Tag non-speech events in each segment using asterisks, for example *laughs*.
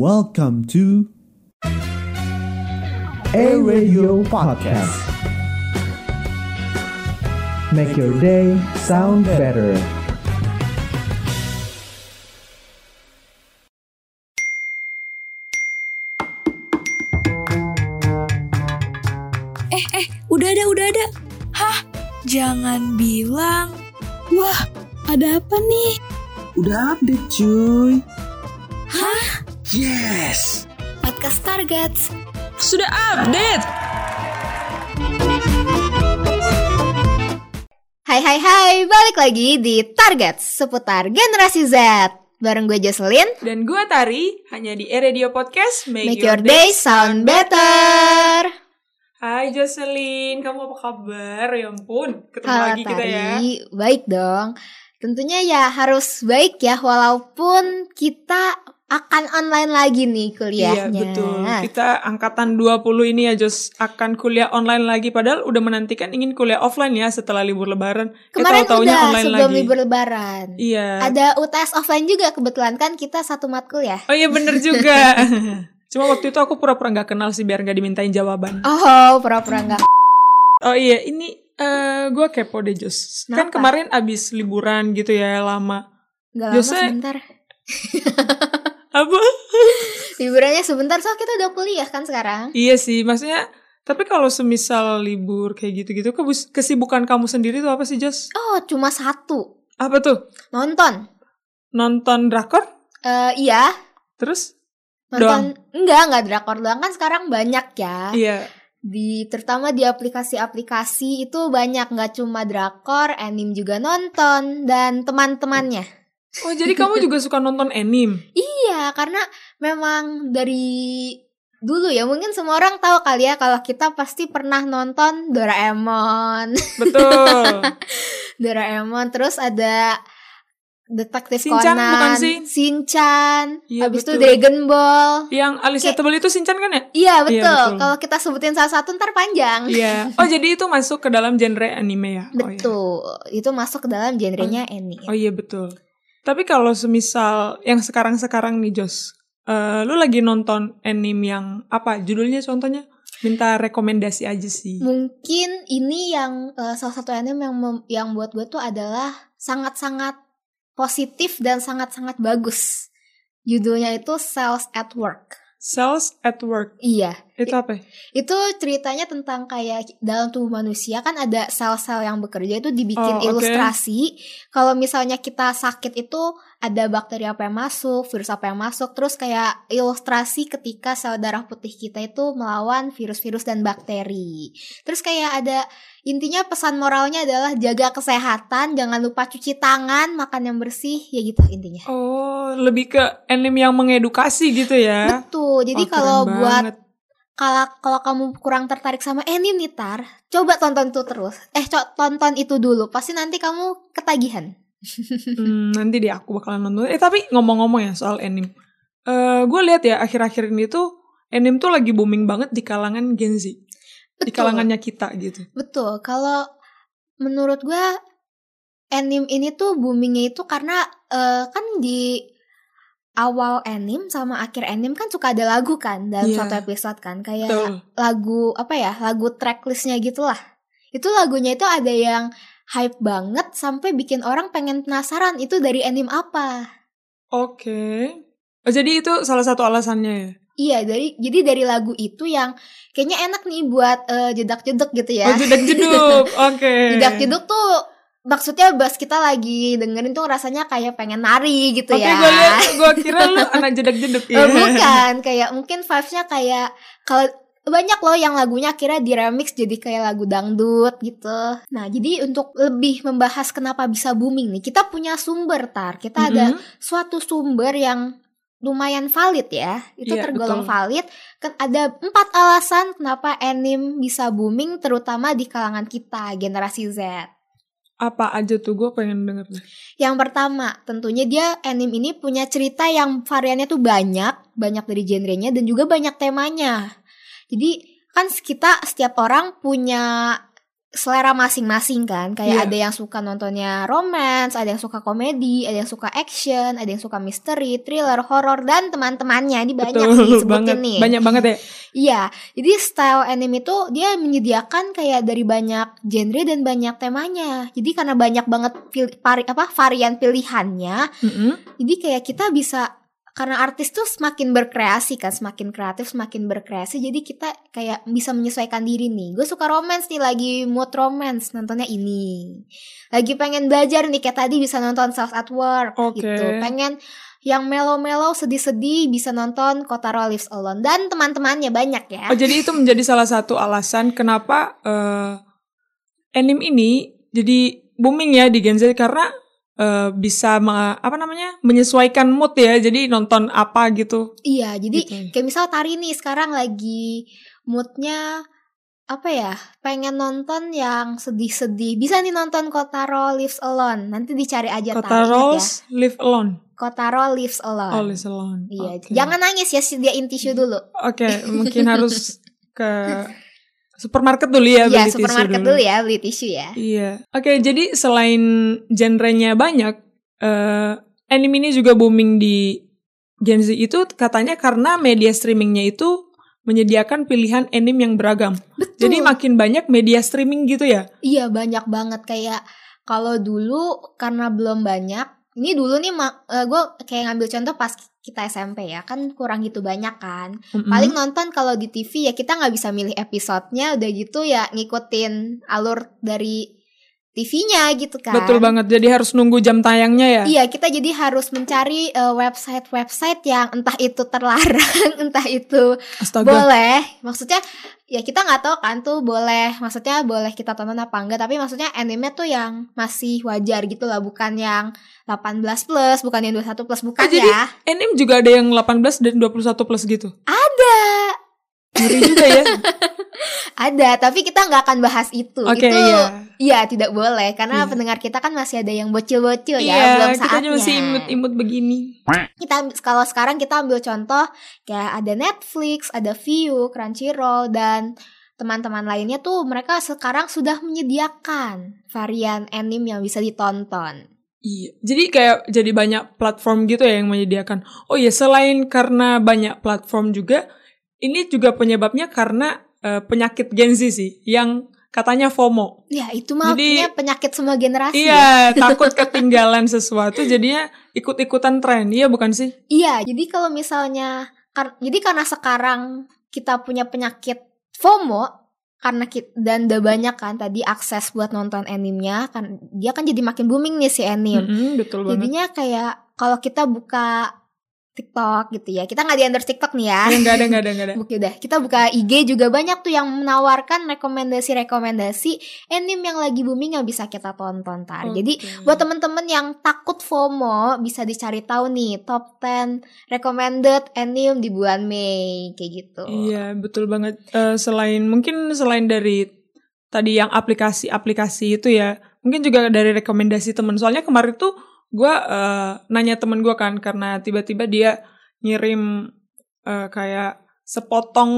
Welcome to A Radio Podcast. Make your day sound better. Eh, eh, udah ada, udah ada. Hah? Jangan bilang. Wah, ada apa nih? Udah update cuy? Yes Podcast Targets. Sudah update. Hai hai hai, balik lagi di Target seputar generasi Z. Bareng gue Jocelyn, Dan gue Tari, hanya di E-Radio Podcast Make, make your day sound better. Hai Jocelyn, kamu apa kabar? Ya ampun, ketemu Halo lagi kita ya Tari, baik dong. Tentunya ya harus baik ya, walaupun kita akan online lagi nih Iya kuliahnya. betul, kita angkatan 20 ini ya Jos Akan kuliah online lagi Padahal udah menantikan ingin kuliah offline ya setelah libur lebaran Eh, Kemarin tahu-taunya udah online sebelum lagi. libur lebaran. Iya Ada UTS offline juga kebetulan kan kita satu matkul ya. Oh iya bener *laughs* juga Cuma waktu itu aku pura-pura gak kenal sih biar gak dimintain jawaban Oh, pura-pura enggak. Oh iya, ini eh gue kepo deh Jos. Kan Kenapa? kemarin abis liburan gitu ya lama. Enggak lama Biasanya- sebentar. *laughs* Apa? *laughs* Liburannya sebentar soal kita udah kuliah kan sekarang. iya sih, maksudnya. Tapi kalau semisal libur kayak gitu-gitu, kesibukan kamu sendiri tuh apa sih Jos? Oh, cuma satu. Apa tuh? Nonton. Nonton drakor? Eh iya, Terus? nonton enggak enggak drakor doang kan sekarang banyak ya. Iya. Di terutama di aplikasi-aplikasi itu banyak nggak cuma drakor, anime juga nonton dan teman-temannya. Oh jadi kamu juga suka nonton anime? Iya, karena memang dari dulu ya mungkin semua orang tahu kali ya kalau kita pasti pernah nonton Doraemon. Betul. *laughs* Doraemon terus ada Detektif Shinchan, Conan, bukan sih? Shinchan, Iya, habis itu betul. Dragon Ball. Yang alisnya tebel itu Shinchan kan ya? Iya betul. betul. Kalau kita sebutin salah satu ntar panjang. Iya. *laughs* Oh jadi itu masuk ke dalam genre anime ya? Oh, iya. Betul. Itu masuk ke dalam genrenya anime. Oh iya betul. Tapi kalau semisal yang sekarang-sekarang nih Jos, eh, lu lagi nonton anime yang apa? Judulnya contohnya? Minta rekomendasi aja sih. Mungkin ini yang eh, salah satu anime yang yang buat gue tuh adalah sangat-sangat positif dan sangat-sangat bagus. Judulnya itu Cells at Work. Cells at Work. Iya, Itu apa? itu ceritanya tentang kayak dalam tubuh manusia kan ada sel-sel yang bekerja itu Oh, dibikin oke. ilustrasi. Kalau misalnya kita sakit itu ada bakteri apa yang masuk, virus apa yang masuk, terus kayak ilustrasi ketika sel darah putih kita itu melawan virus-virus dan bakteri. Terus kayak ada intinya pesan moralnya adalah jaga kesehatan, jangan lupa cuci tangan, makan yang bersih, ya gitu intinya. Oh, lebih ke anime yang mengedukasi gitu ya. Betul. Jadi Oh, kalau buat kalau kalau kamu kurang tertarik sama anime nih Tar, coba tonton itu terus. Eh, co- tonton itu dulu. Pasti nanti kamu ketagihan. Hmm, nanti deh aku bakalan nonton. Eh tapi ngomong-ngomong ya soal anime. Eh, gue lihat ya akhir-akhir ini tuh anime tuh lagi booming banget di kalangan Gen Z. Di Betul. kalangannya kita gitu. Betul. Kalau menurut gue anime ini tuh boomingnya itu karena eh, kan di awal anime sama akhir anime kan suka ada lagu kan dalam Iya. suatu episode kan kayak Betul. lagu apa ya lagu tracklistnya gitulah itu lagunya itu ada yang hype banget sampai bikin orang pengen penasaran itu dari anime apa Oke. Oh, jadi itu salah satu alasannya ya? iya dari jadi dari lagu itu yang kayaknya enak nih buat eh, jedak-jeduk gitu ya Oh, jedak-jeduk. *laughs* Oke. jedak-jeduk tuh maksudnya bas kita lagi dengerin tuh rasanya kayak pengen nari gitu Oke, ya gue liat, gue kira lu anak jedak-jeduk ya. Bukan kayak mungkin vibesnya kayak kalau banyak loh yang lagunya akhirnya diremix jadi kayak lagu dangdut gitu. Nah, jadi untuk lebih membahas kenapa bisa booming nih, kita punya sumber tar. Kita ada Mhm. suatu sumber yang lumayan valid ya. Itu Iya, tergolong betul. valid. Kan ada empat alasan kenapa anime bisa booming terutama di kalangan kita generasi Z. Apa aja tuh gue pengen denger. Yang pertama, tentunya dia anime ini punya cerita yang variannya tuh banyak, banyak dari genrenya dan juga banyak temanya. Jadi kan kita setiap orang punya selera masing-masing kan. Kayak Iya. ada yang suka nontonnya romance, ada yang suka komedi, ada yang suka action, ada yang suka misteri, thriller, horor dan teman-temannya. Ini banyak Betul *laughs* sebutin banget. nih. Banyak banget ya. Iya, jadi style anime itu dia menyediakan kayak dari banyak genre dan banyak temanya. Jadi karena banyak banget pil- pari- apa varian pilihannya, Mm-mm. jadi kayak kita bisa karena artis tuh semakin berkreasi kan, semakin kreatif, semakin berkreasi. Jadi kita kayak bisa menyesuaikan diri nih. Gue suka romance nih, lagi mood romance, nontonnya ini. Lagi pengen belajar nih, kayak tadi bisa nonton Self at Work Oke. gitu. Pengen yang mellow-mellow, sedih-sedih bisa nonton Kotaro Lives Alone dan teman-temannya banyak ya. Oh jadi itu menjadi salah satu alasan kenapa eh, anime ini jadi booming ya di Gen Z karena eh, bisa me- apa namanya menyesuaikan mood ya. Jadi nonton apa gitu. Iya, jadi Gitu. kayak misal Tari nih sekarang lagi moodnya apa ya? Pengen nonton yang sedih-sedih. Bisa nih nonton Kotaro Lives Alone. Nanti dicari aja Kota Tari ingat ya. Live Alone. Kotaro Lives Alone. Oh, Live Alone. Iya, Oke. jangan nangis ya sediain tisu dulu. Oke, mungkin harus ke *laughs* supermarket dulu ya Iya, beli tisu supermarket dulu ya beli tisu ya. Iya. Oke, jadi selain genrenya banyak, eh anime ini juga booming di Gen Z itu katanya karena media streamingnya itu menyediakan pilihan anime yang beragam. Betul. Jadi makin banyak media streaming gitu ya. Iya, banyak banget kayak kalau dulu karena belum banyak. Ini dulu nih gue kayak ngambil contoh pas kita SMP ya kan kurang gitu banyak kan. Mm-mm. Paling nonton kalau di TV ya kita nggak bisa milih episodenya udah gitu ya ngikutin alur dari TV-nya gitu kan. betul banget. Jadi harus nunggu jam tayangnya ya. Iya, kita jadi harus mencari eh, website-website yang entah itu terlarang, *laughs* entah itu Astaga. boleh. Maksudnya ya kita nggak tahu kan tuh boleh. Maksudnya boleh kita tonton apa enggak, tapi maksudnya anime tuh yang masih wajar gitu lah, bukan yang 18 plus, bukan yang 21 plus, bukan Oh, jadi ya. Anime juga ada yang 18 dan 21 plus gitu. Ada. Ngeri juga ya. *laughs* Ada, tapi kita nggak akan bahas itu. Oke, itu iya. iya tidak boleh karena Iya. pendengar kita kan masih ada yang bocil-bocil ya, Iya, belum kita saatnya. masih imut-imut begini. Kita kalau sekarang kita ambil contoh kayak ada Netflix, ada Viu, Crunchyroll dan teman-teman lainnya tuh mereka sekarang sudah menyediakan varian anime yang bisa ditonton. Iya, jadi kayak jadi banyak platform gitu ya yang menyediakan. Oh iya, selain karena banyak platform juga, ini juga penyebabnya karena eh, penyakit Gen Z sih, yang katanya FOMO. Ya itu mah Jadi- penyakit semua generasi. ya. Iya, takut ketinggalan sesuatu, jadinya ikut-ikutan tren. Iya bukan sih? Iya, jadi kalau misalnya kar- jadi karena sekarang kita punya penyakit FOMO karena kita, dan udah banyak kan tadi akses buat nonton animenya kan dia kan jadi makin booming nih si anime. Mm-mm, betul banget. Jadinya kayak kalau kita buka TikTok gitu ya. Kita nggak di endorse TikTok nih ya. Ya, nggak ada, nggak ada, nggak ada. Oke udah, kita buka IG juga banyak tuh yang menawarkan rekomendasi-rekomendasi anime yang lagi booming yang bisa kita tonton tar. Jadi Oke. buat temen-temen yang takut FOMO bisa dicari tahu nih top 10 recommended anime di bulan Mei kayak gitu. Iya, betul banget. Eh, selain mungkin selain dari tadi yang aplikasi-aplikasi itu ya, mungkin juga dari rekomendasi temen. Soalnya kemarin tuh gue nanya temen gue kan karena tiba-tiba dia ngirim eh, kayak sepotong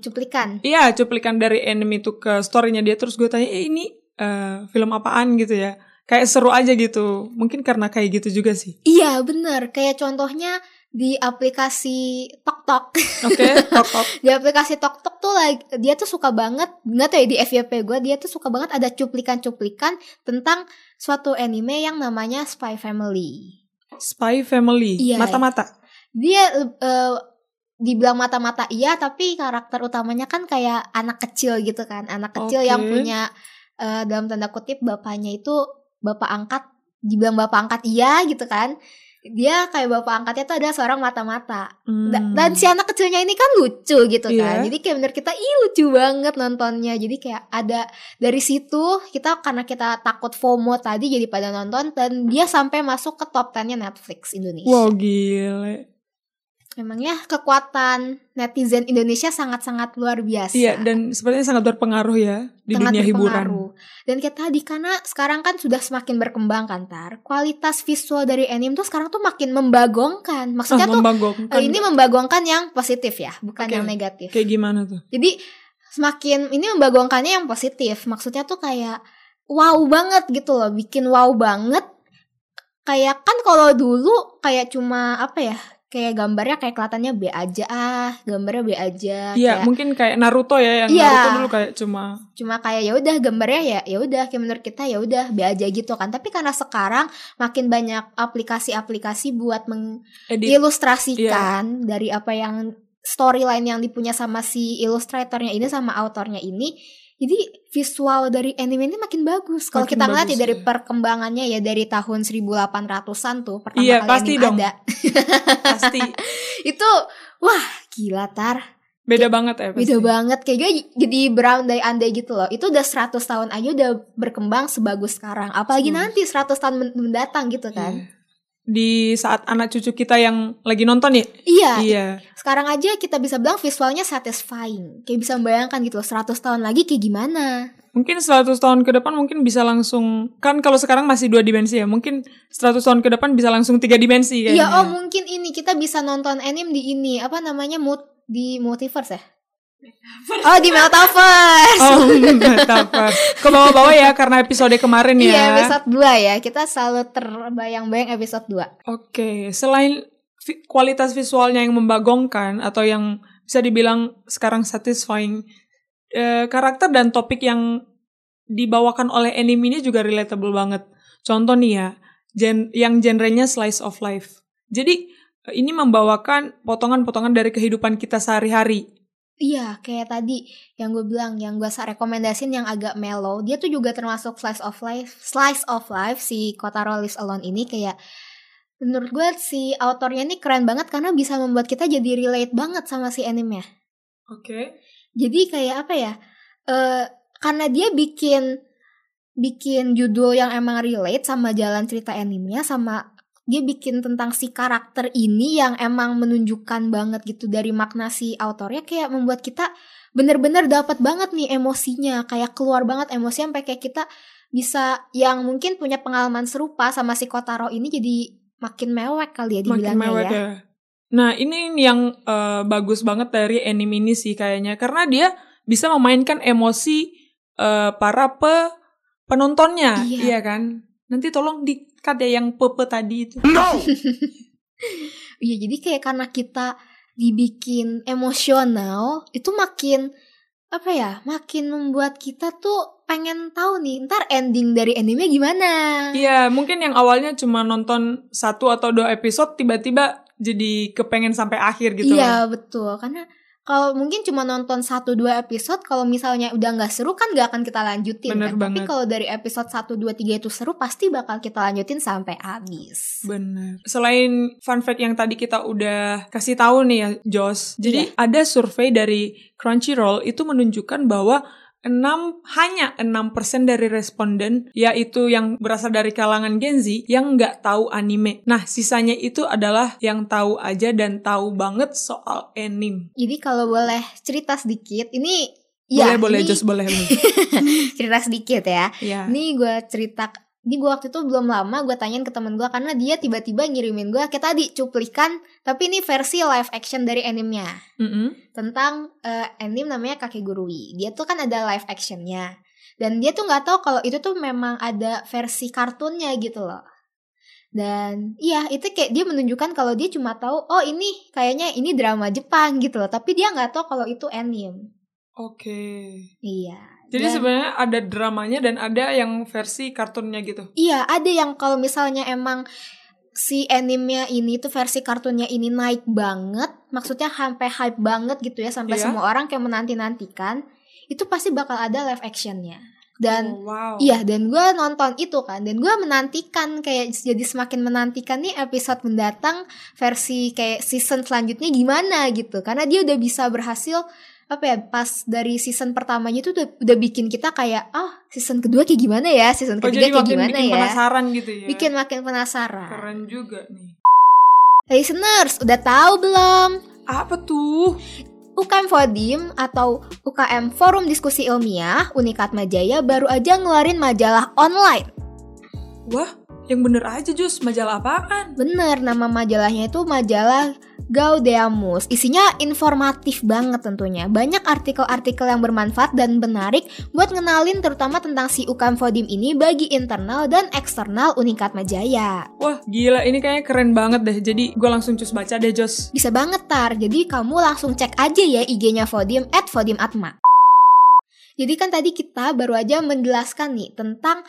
Cuplikan. iya cuplikan dari anime itu ke storynya dia. Terus gue tanya eh, ini eh, film apaan? Gitu ya. Kayak seru aja gitu. Mungkin karena kayak gitu juga sih. Iya bener, kayak contohnya di aplikasi TokTok. oke *laughs* top di aplikasi TokTok tuh lagi dia tuh suka banget nggak tahu ya di FYP gue dia tuh suka banget ada cuplikan-cuplikan tentang suatu anime yang namanya Spy Family. Spy Family Iya. mata-mata Dia eh, dibilang mata-mata iya tapi karakter utamanya kan kayak anak kecil gitu kan anak kecil Oke. yang punya eh, dalam tanda kutip bapaknya itu bapak angkat dibilang bapak angkat iya gitu kan dia kayak bapak angkatnya tuh ada seorang mata-mata Hmm. dan si anak kecilnya ini kan lucu gitu kan Iya. jadi kayak menurut kita ih lucu banget nontonnya jadi kayak ada dari situ kita karena kita takut FOMO tadi jadi pada nonton dan dia sampai masuk ke top 10 nya Netflix Indonesia Wow gile. Memangnya kekuatan netizen Indonesia sangat-sangat luar biasa Iya dan sepertinya sangat berpengaruh ya di sangat dunia hiburan. berpengaruh. Dan kayak tadi karena sekarang kan sudah semakin berkembang kan tar. Kualitas visual dari anime tuh sekarang tuh makin membagongkan. Ah, Maksudnya tuh membagongkan. eh, ini membagongkan yang positif ya, bukan Oke. yang negatif. kayak gimana tuh? Jadi semakin ini membagongkannya yang positif. Maksudnya tuh kayak wow banget gitu loh, bikin wow banget. Kayak kan kalau dulu kayak cuma apa ya? Kayak gambarnya kayak kelihatannya B aja ah, gambarnya B aja. Iya, kayak mungkin kayak Naruto ya yang Iya. Naruto dulu kayak cuma cuma kayak ya udah gambarnya ya ya udah kayak menurut kita ya udah B aja gitu kan. Tapi karena sekarang makin banyak aplikasi-aplikasi buat meng edit. ilustrasikan dari apa yang storyline yang dipunya sama si ilustratornya ini sama autornya ini jadi visual dari anime ini makin bagus kalau kita ngeliat ya dari ya. perkembangannya ya dari tahun 1800-an tuh pertama Iya, kali pasti anime dong. ada Pasti *laughs* itu wah gila tar beda banget ya. Pasti. beda banget kayak gue jadi berandai-andai gitu loh itu udah 100 tahun aja udah berkembang sebagus sekarang apalagi Hmm. nanti 100 tahun men- mendatang gitu kan Iya. Di saat anak cucu kita yang lagi nonton ya. iya Iya. sekarang aja kita bisa bilang visualnya satisfying kayak bisa membayangkan gitu loh 100 tahun lagi kayak gimana Mungkin 100 tahun ke depan mungkin bisa langsung kan kalau sekarang masih dua dimensi ya. Mungkin 100 tahun ke depan bisa langsung tiga dimensi kayaknya. Iya oh mungkin ini kita bisa nonton anime di ini apa namanya mood di multiverse ya oh di metaverse Oh, metaverse. Ke bawah-bawah ya karena episode kemarin ya. Iya episode 2 ya Kita selalu terbayang-bayang episode 2 Oke, selain vi- kualitas visualnya yang membagongkan atau yang bisa dibilang sekarang satisfying, eh, karakter dan topik yang dibawakan oleh anime ini juga relatable banget. Contoh nih ya, gen yang genrenya slice of life. Jadi ini membawakan potongan-potongan dari kehidupan kita sehari-hari. Iya kayak tadi yang gue bilang Yang gue rekomendasin yang agak mellow Dia tuh juga termasuk slice of life Slice of life si Kotaro Lives Alone ini kayak Menurut gue si autornya ini keren banget Karena bisa membuat kita jadi relate banget sama si anime Oke. Jadi kayak apa ya? eh karena dia bikin bikin judul yang emang relate sama jalan cerita animenya sama dia bikin tentang si karakter ini yang emang menunjukkan banget gitu dari makna si autornya kayak membuat kita bener-bener dapat banget nih emosinya kayak keluar banget emosi sampai kayak kita bisa yang mungkin punya pengalaman serupa sama si Kotaro ini jadi makin mewek kali ya Makin dibilangnya mewek ya. ya. Nah, ini yang eh, bagus banget dari anime ini sih kayaknya karena dia bisa memainkan emosi eh, para pe penontonnya, Iya. iya kan? Nanti tolong di-cut ya yang pepe tadi itu. *laughs* Iya, jadi kayak karena kita dibikin emosional, itu makin apa ya? Makin membuat kita tuh pengen tahu nih, ntar ending dari anime gimana. Iya, mungkin yang awalnya cuma nonton satu atau dua episode tiba-tiba jadi kepengen sampai akhir gitu iya, betul. Karena kalau mungkin cuma nonton satu dua episode, kalau misalnya udah nggak seru kan nggak akan kita lanjutin. Bener kan? Tapi kalau dari episode 1, 2, 3 itu seru, pasti bakal kita lanjutin sampai habis. Bener. Selain fun fact yang tadi kita udah kasih tahu nih ya, Jos. Jadi ada survei dari Crunchyroll itu menunjukkan bahwa 6 hanya 6% dari responden yaitu yang berasal dari kalangan Gen Z yang nggak tahu anime. Nah, sisanya itu adalah yang tahu aja dan tahu banget soal anime. Jadi kalau boleh cerita sedikit, ini Boleh, ya, boleh, ini Jos, boleh. boleh. *laughs* cerita sedikit ya. ya. Ini gue cerita ini gue waktu itu belum lama gue tanyain ke temen gue karena dia tiba-tiba ngirimin gue kayak tadi cuplikan tapi ini versi live action dari animenya Mm-mm. tentang eh, anime namanya Kakegurui. Dia tuh kan ada live actionnya dan dia tuh nggak tahu kalau itu tuh memang ada versi kartunnya gitu loh. Dan iya itu kayak dia menunjukkan kalau dia cuma tahu oh ini kayaknya ini drama Jepang gitu loh tapi dia nggak tahu kalau itu anime. Oke. Iya. Jadi Dan- sebenarnya ada dramanya dan ada yang versi kartunnya gitu. Iya, ada yang kalau misalnya emang si animenya ini tuh versi kartunnya ini naik banget, maksudnya sampai hype banget gitu ya, sampai Iya. semua orang kayak menanti-nantikan, itu pasti bakal ada live actionnya. Dan Oh, wow. Iya, dan gue nonton itu kan, dan gue menantikan kayak jadi semakin menantikan nih episode mendatang versi kayak season selanjutnya gimana gitu, karena dia udah bisa berhasil apa ya pas dari season pertamanya itu udah, udah bikin kita kayak ah season kedua kayak gimana ya, season Oh, ketiga jadi kayak makin gimana bikin ya, penasaran gitu ya. bikin makin penasaran. Keren juga nih. Listeners, udah tahu belum? Apa tuh? UKM Fodim atau UKM Forum Diskusi Ilmiah Unikat Majaya baru aja ngeluarin majalah online. Wah, Yang bener aja Jus, majalah apaan? Bener, nama majalahnya itu majalah Gaudeamus. Isinya informatif banget tentunya. Banyak artikel-artikel yang bermanfaat dan menarik buat ngenalin terutama tentang si UKM Fodim ini bagi internal dan eksternal Unikat Majaya. Wah gila ini kayaknya keren banget deh. Jadi gue langsung cus baca deh Jos. Bisa banget tar, jadi kamu langsung cek aja ya IG-nya Fodim at Fodim Atma. Jadi kan tadi kita baru aja menjelaskan nih tentang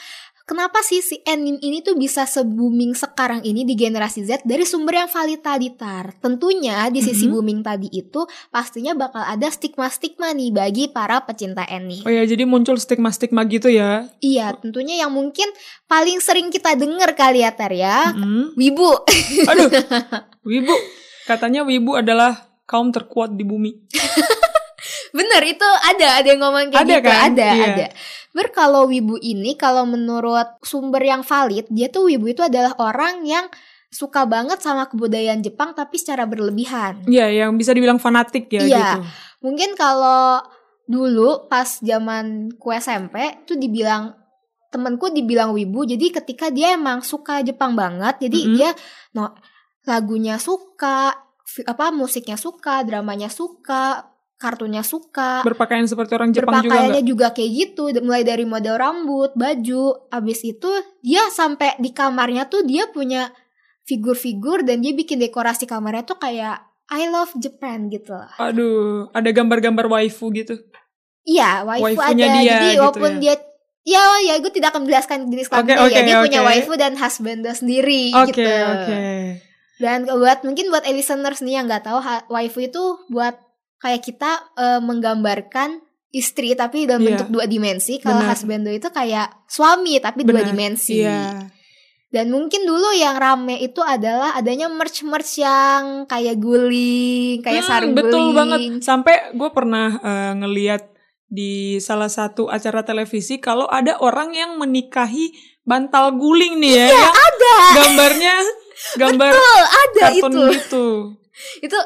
kenapa sih si anime ini tuh bisa se-booming sekarang ini di generasi Z dari sumber yang valid tadi tar. Tentunya di sisi Mhm. booming tadi itu pastinya bakal ada stigma-stigma nih bagi para pecinta anime. Oh ya jadi muncul stigma-stigma gitu ya. Iya, tentunya yang mungkin paling sering kita denger kali ya Tar ya. Mm-mm. Wibu. *laughs* Aduh, wibu. Katanya wibu adalah kaum terkuat di bumi. Bener itu ada ada yang ngomong kayak Ada gitu kan? ada Iya. ada. Ber kalau wibu ini kalau menurut sumber yang valid dia tuh wibu itu adalah orang yang suka banget sama kebudayaan Jepang tapi secara berlebihan. Iya, yang bisa dibilang fanatik ya Iya. gitu. Mungkin kalau dulu pas zaman ku SMP tuh dibilang temenku dibilang wibu jadi ketika dia emang suka Jepang banget jadi Mm-mm. dia no lagunya suka apa musiknya suka dramanya suka kartunya suka Berpakaian seperti orang Jepang juga berpakaiannya juga, kayak gitu mulai dari model rambut baju abis itu dia sampai di kamarnya tuh dia punya figur-figur dan dia bikin dekorasi kamarnya tuh kayak I love Japan gitu loh Aduh, ada gambar-gambar waifu gitu. iya waifu ada Waifunya dia jadi gitu walaupun ya. dia ya ya gue tidak akan menjelaskan jenis Oke, kelaminnya ya oke, dia punya oke. waifu dan husband sendiri Oke, gitu oke. dan buat mungkin buat listeners nih yang nggak tahu waifu itu buat kayak kita eh, menggambarkan istri tapi dalam Iya. bentuk dua dimensi. Kalau Benar. husband itu kayak suami tapi dua Benar, dimensi. Iya. Dan mungkin dulu yang rame itu adalah adanya merch-merch yang kayak guling, kayak Hmm, sarung betul guling. banget. Sampai gue pernah eh, ngeliat di salah satu acara televisi kalau ada orang yang menikahi bantal guling nih ya, yang Ada, gambarnya gambar betul, ada kartun itu. gitu. Itu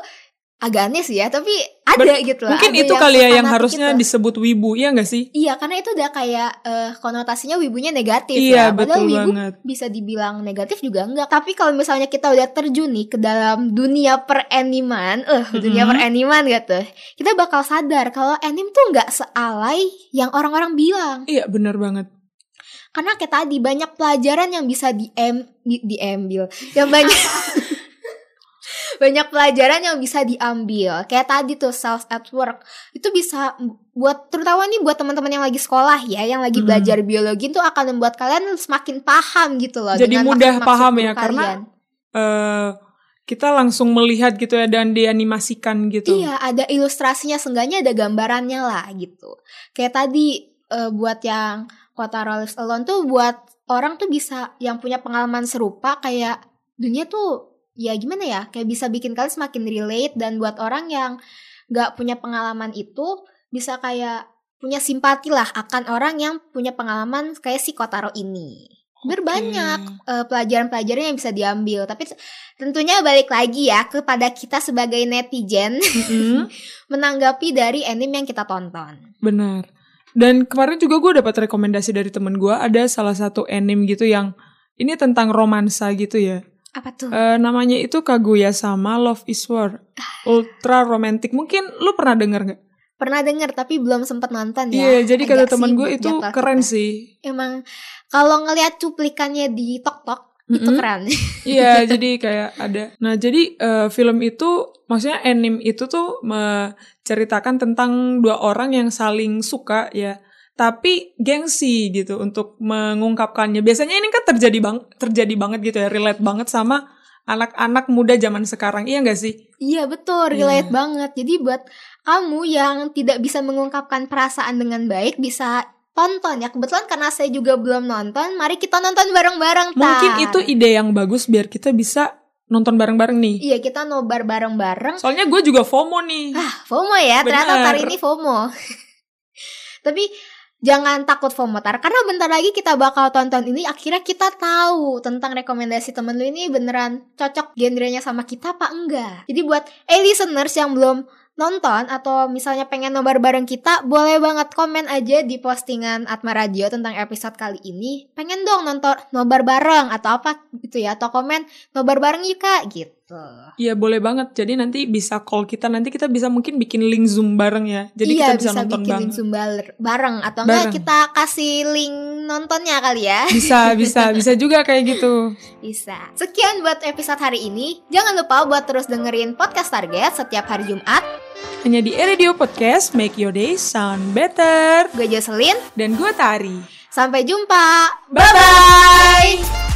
agak aneh sih ya, tapi ada gitu lah. Mungkin itu kali ya yang harusnya itu. disebut wibu, ya nggak sih? Iya, karena itu udah kayak eh, konotasinya wibunya negatif Iya, ya. Padahal betul wibu banget. bisa dibilang negatif juga enggak. Tapi kalau misalnya kita udah terjun nih ke dalam dunia peraniman, eh dunia Mhm. peraniman gitu, kita bakal sadar kalau anime tuh nggak sealai yang orang-orang bilang. Iya, bener banget. Karena kayak tadi banyak pelajaran yang bisa di di- diambil, yang banyak *laughs* banyak pelajaran yang bisa diambil. Kayak tadi tuh self at work itu bisa buat terutama nih buat teman-teman yang lagi sekolah ya, yang lagi Mhm. belajar biologi itu akan membuat kalian semakin paham gitu loh. Jadi mudah maksud-maksud paham ya, karena kalian. eh kita langsung melihat gitu ya dan dianimasikan gitu. Iya, ada ilustrasinya, seenggaknya ada gambarannya lah gitu. Kayak tadi eh, buat yang kota Rolls Alone tuh buat orang tuh bisa yang punya pengalaman serupa kayak dunia tuh ya gimana ya, kayak bisa bikin kalian semakin relate dan buat orang yang nggak punya pengalaman itu bisa kayak punya simpati lah akan orang yang punya pengalaman kayak si Kotaro ini. Berbanyak eh, pelajaran-pelajaran yang bisa diambil, tapi tentunya balik lagi ya kepada kita sebagai netizen *laughs* Mm-mm. menanggapi dari anime yang kita tonton. Benar. Dan kemarin juga gue dapat rekomendasi dari temen gue ada salah satu anime gitu yang ini tentang romansa gitu ya. Apa tuh? Eh, namanya itu Kaguya sama Love is War. Ultra romantic. Mungkin lu pernah denger nggak? Pernah denger tapi belum sempat nonton ya. Iya, jadi kata temen gue itu keren kita. sih. Emang kalau ngelihat cuplikannya di Tok Tok itu Mm-mm. keren. *laughs* Iya, jadi kayak ada. Nah, jadi eh, film itu, maksudnya anime itu tuh menceritakan tentang dua orang yang saling suka ya, tapi gengsi gitu untuk mengungkapkannya. Biasanya ini kan terjadi bang, terjadi banget gitu ya, relate banget sama anak-anak muda zaman sekarang. Iya nggak sih? Iya betul, Iya. relate banget. Jadi buat kamu yang tidak bisa mengungkapkan perasaan dengan baik bisa tonton ya. Kebetulan karena saya juga belum nonton, mari kita nonton bareng-bareng. Mungkin itu ide yang bagus biar kita bisa nonton bareng-bareng nih. Iya kita nobar bareng-bareng. Soalnya gue juga FOMO nih. Ah, FOMO ya, ternyata Benar. hari ini FOMO. *laughs* Tapi jangan takut FOMO tar karena bentar lagi kita bakal tonton ini akhirnya kita tahu tentang rekomendasi temen lu ini beneran cocok genrenya sama kita apa enggak. Jadi buat eh listeners yang belum nonton atau misalnya pengen nobar bareng kita boleh banget komen aja di postingan Atma Radio tentang episode kali ini. Pengen dong nonton nobar bareng atau apa gitu ya atau komen nobar bareng yuk kak gitu Iya boleh banget. Jadi nanti bisa call kita. Nanti kita bisa mungkin bikin link zoom bareng ya. Jadi iya kita bisa, nonton bikin bareng. link Zoom bar- bareng atau enggak Bareng. kita kasih link nontonnya kali ya Bisa, bisa, bisa juga kayak gitu. *laughs* Bisa. Sekian buat episode hari ini. Jangan lupa buat terus dengerin podcast Target setiap hari Jumat. Hanya di Radio Podcast, make your day sound better. Gue Jocelyn. Dan gue Tari. Sampai jumpa. Bye-bye.